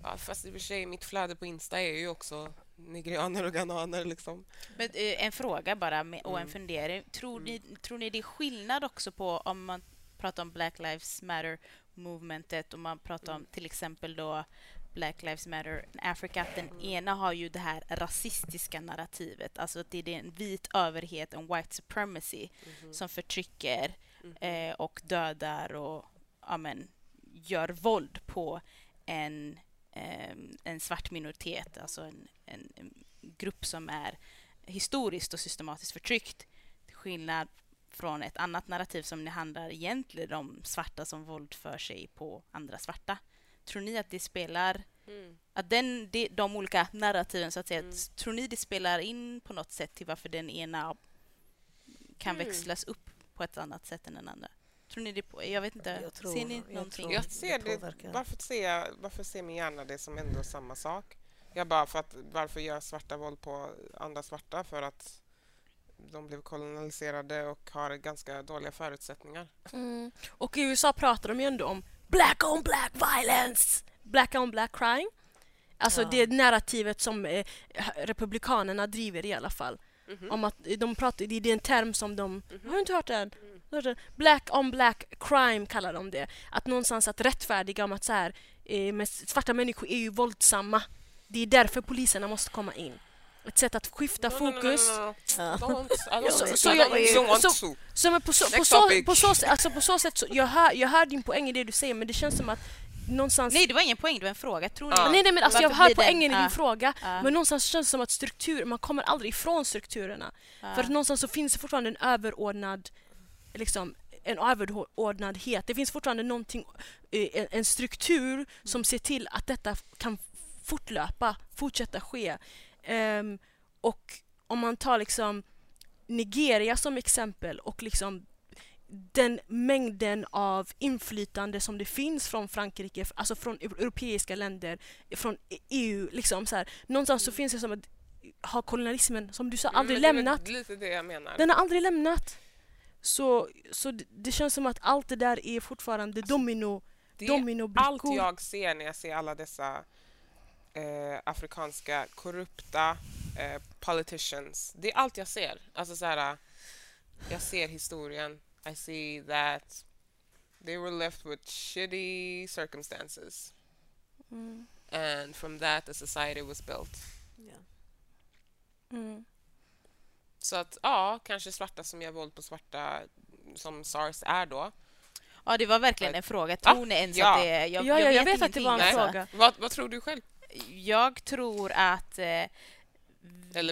Ja, fast i och för sig, mitt flöde på Insta är ju också nigerianer och ghananer. Liksom. Men, eh, en fråga bara och en Mm. fundering. Tror, ni, tror ni det är skillnad också på om man pratar om Black Lives Matter-movementet och man pratar Mm. om till exempel då Black Lives Matter Africa, att den ena har ju det här rasistiska narrativet, alltså att det är en vit överhet, en white supremacy, Mhm. som förtrycker eh, och dödar och ja, men, gör våld på en, en svart minoritet, alltså en, en, en grupp som är historiskt och systematiskt förtryckt. Till skillnad från ett annat narrativ som det handlar egentligen om svarta som våldför sig på andra svarta. Tror ni att det spelar Mm. att den, de, de olika narrativen, så att säga, tror ni det spelar in på något sätt till varför den ena kan Mm. växlas upp på ett annat sätt än den andra? Tror ni det? På, jag vet inte. Jag tror- ser ni jag någonting? tror- Jag ser det, påverkar. varför, ser jag, varför ser min hjärna det som ändå samma sak? Jag bara för att varför gör svarta våld på andra svarta? För att de blev kolonialiserade och har ganska dåliga förutsättningar. Mm. Och i USA pratar de ju ändå om black on black violence, black on black crime. Alltså Ja. det narrativet som eh, republikanerna driver i alla fall. Mhm. Om att de pratar, det är en term som de, har du inte hört den? Black on black crime kallar de det. Att någonstans att rättfärdiga om att så här, eh, men svarta människor är ju våldsamma. Det är därför poliserna måste komma in. Ett sätt att skifta fokus. på så, sätt, så, jag, hör, jag hör din poäng i det du säger men det känns som att någonstans... Nej, det var ingen poäng, det var en fråga. Tror ni? Nej, nej, men alltså, jag hör poängen i din Ja. fråga. Ja. Men någonstans känns det som att struktur, man kommer aldrig ifrån strukturerna. För att någonstans så finns det fortfarande en överordnad, liksom, en överordnadhet. Det finns fortfarande någonting, eh, en, struktur som ser till att detta kan fortlöpa, fortsätta ske. Ehm, och om man tar liksom Nigeria som exempel och liksom den mängden av inflytande som det finns från Frankrike, alltså från europeiska länder, från EU, liksom så här. Någonstans så finns det som att har kolonialismen, som du sa, aldrig Mm, lämnat. Det är väl lite det jag menar. Den har aldrig lämnat. Så, så det, det känns som att allt det där är fortfarande domino, Alltså, Det är dominobrickor. allt jag ser när jag ser alla dessa eh, afrikanska korrupta eh, politicians. Det är allt jag ser. Alltså så här, jag ser historien. I see that they were left with shitty circumstances. Mm. And from that a society was built. Mm. Så att ja, kanske svarta som gör våld på svarta som SARS är då. Ja, det var verkligen en fråga. Tror ni ens Ja. att det är... Jag, Ja, ja, jag vet att ingenting, det var en alltså. fråga. Vad, vad tror du själv? Jag tror att eh,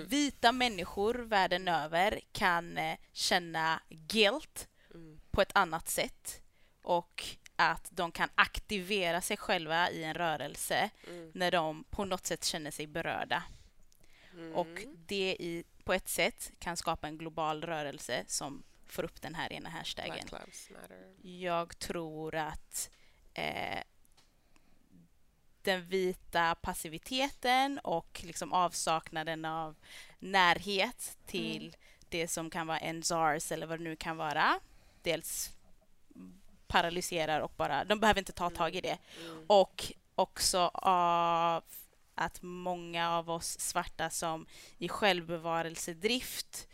vita människor världen över kan eh, känna guilt Mm. på ett annat sätt och att de kan aktivera sig själva i en rörelse Mm. när de på något sätt känner sig berörda. Och Mm. det i, på ett sätt kan skapa en global rörelse som får upp den här ena hashtaggen. Jag tror att eh, den vita passiviteten och liksom avsaknaden av närhet till Mm. det som kan vara en SARS eller vad det nu kan vara. Dels paralyserar och bara, de behöver inte ta tag i det. Och också av att många av oss svarta som i självbevarelsedrift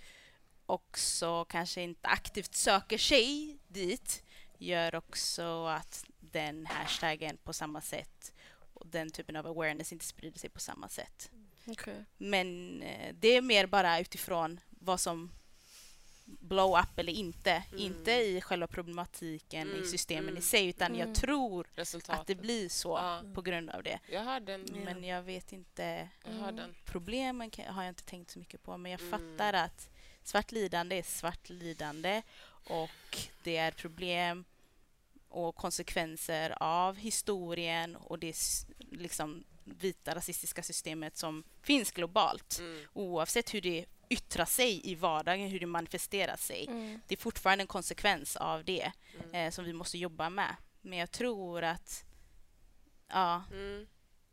också kanske inte aktivt söker sig dit gör också att den hashtaggen på samma sätt och den typen av awareness inte sprider sig på samma sätt. Okej. Men eh, det är mer bara utifrån vad som blow up eller inte. Inte i själva problematiken Mm, i systemen mm. i sig utan Mm. jag tror Resultatet. att det blir så Ja. på grund av det. Jag hör den. Men jag vet inte. Jag den. Problemen har jag inte tänkt så mycket på men jag Mm. fattar att svart lidande är svart lidande och det är problem och konsekvenser av historien och det liksom vita rasistiska systemet som finns globalt. Mm. Oavsett hur det yttrar sig i vardagen, hur det manifesterar sig. Mm. Det är fortfarande en konsekvens av det eh, som vi måste jobba med. Men jag tror att... Ja, Mm.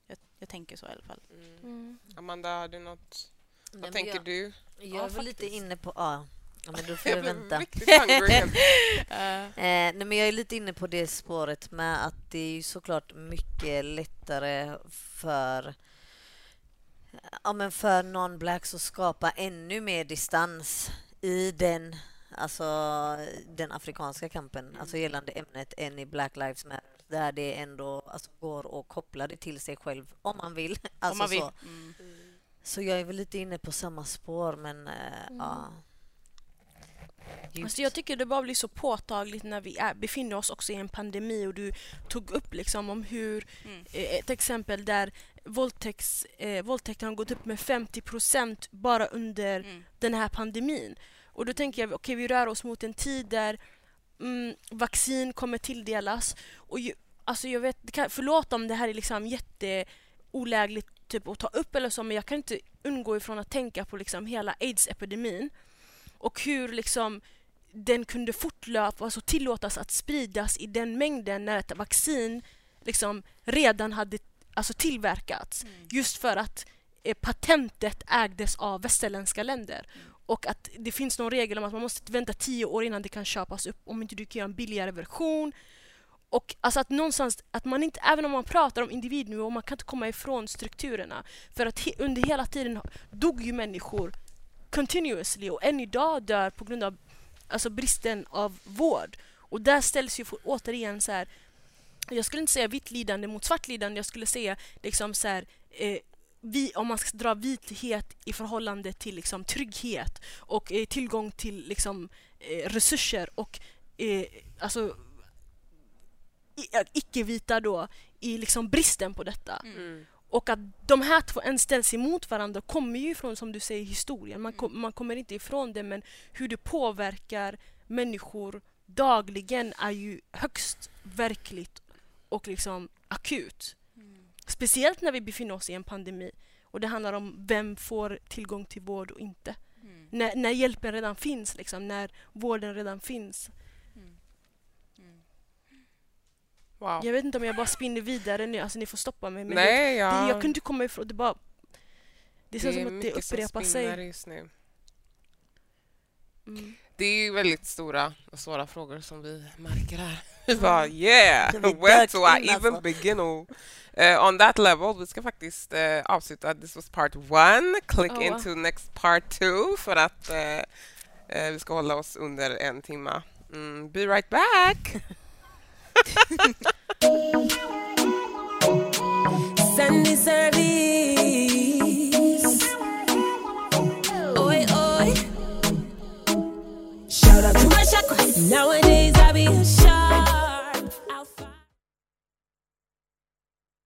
jag, jag tänker så i alla fall. Mm. Amanda, har du något? Nej, Vad men tänker jag- du? Jag är väl lite inne på... Ja, ja men då [laughs] får blev vänta. [laughs] [laughs] eh, nej, men jag är lite inne på det spåret med att det är ju såklart mycket lättare för ja, men för non-blacks att skapa ännu mer distans i den, alltså, den afrikanska kampen, alltså gällande ämnet än i Black Lives Matter där det ändå alltså, går att koppla det till sig själv om man vill. Alltså, [laughs] Om man vill. Så. Mm. så jag är väl lite inne på samma spår men eh, ja. Alltså jag tycker det bara blir så påtagligt när vi är, befinner oss också i en pandemi och du tog upp liksom om hur Mm. eh, ett exempel där våldtäkts, eh, våldtäkten har gått upp med 50 procent bara under Mm. den här pandemin. Och då tänker jag, okej vi rör oss mot en tid där mm, vaccin kommer tilldelas. Och ju, alltså jag vet, kan, förlåt om det här är liksom jätteolägligt typ, att ta upp eller så, men jag kan inte undgå ifrån att tänka på liksom hela aids-epidemin och hur liksom den kunde fortlöpa, alltså tillåtas att spridas i den mängden när ett vaccin liksom redan hade alltså tillverkats. Just för att eh, patentet ägdes av västerländska länder. Och att det finns någon regel om att man måste vänta tio år innan det kan köpas upp om inte du kan göra en billigare version. Och alltså att någonstans, att man inte, även om man pratar om individnivå, man kan inte komma ifrån strukturerna. För att he, under hela tiden dog ju människor continuously och än idag dör på grund av alltså bristen av vård. Och där ställs ju återigen så här, jag skulle inte säga vitt lidande mot svart lidande, jag skulle säga liksom så här, eh, vi, om man ska dra vithet i förhållande till liksom, trygghet och eh, tillgång till liksom, eh, resurser och eh, alltså icke-vita då i liksom bristen på detta. Mm. Och att de här två ens ställs emot varandra kommer ju från, som du säger, historien. Man, kom, man kommer inte ifrån det, men hur det påverkar människor dagligen är ju högst verkligt och liksom akut. Speciellt när vi befinner oss i en pandemi och det handlar om vem får tillgång till vård och inte. När, när hjälpen redan finns, liksom, när vården redan finns. Wow. Jag vet inte om jag bara spinner vidare nu, alltså ni får stoppa mig. Men Nej, det, jag- det, jag kunde inte komma ifrån, det bara... Det känns som att det mycket som upprepar spinner sig. just nu. Mm. Det är väldigt stora och svåra frågor som vi märker här. Vi [laughs] bara yeah, where do I even alltså. begin? Oh. Eh, on that level, vi ska faktiskt uh, avsluta. This was part one. Click Oh, wow. into next part two för att eh, vi ska hålla oss under en timme. Mm, be right back! [laughs] [laughs] Sandy, Sandy. Shout out to my chakras. Nowadays I be a